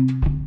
you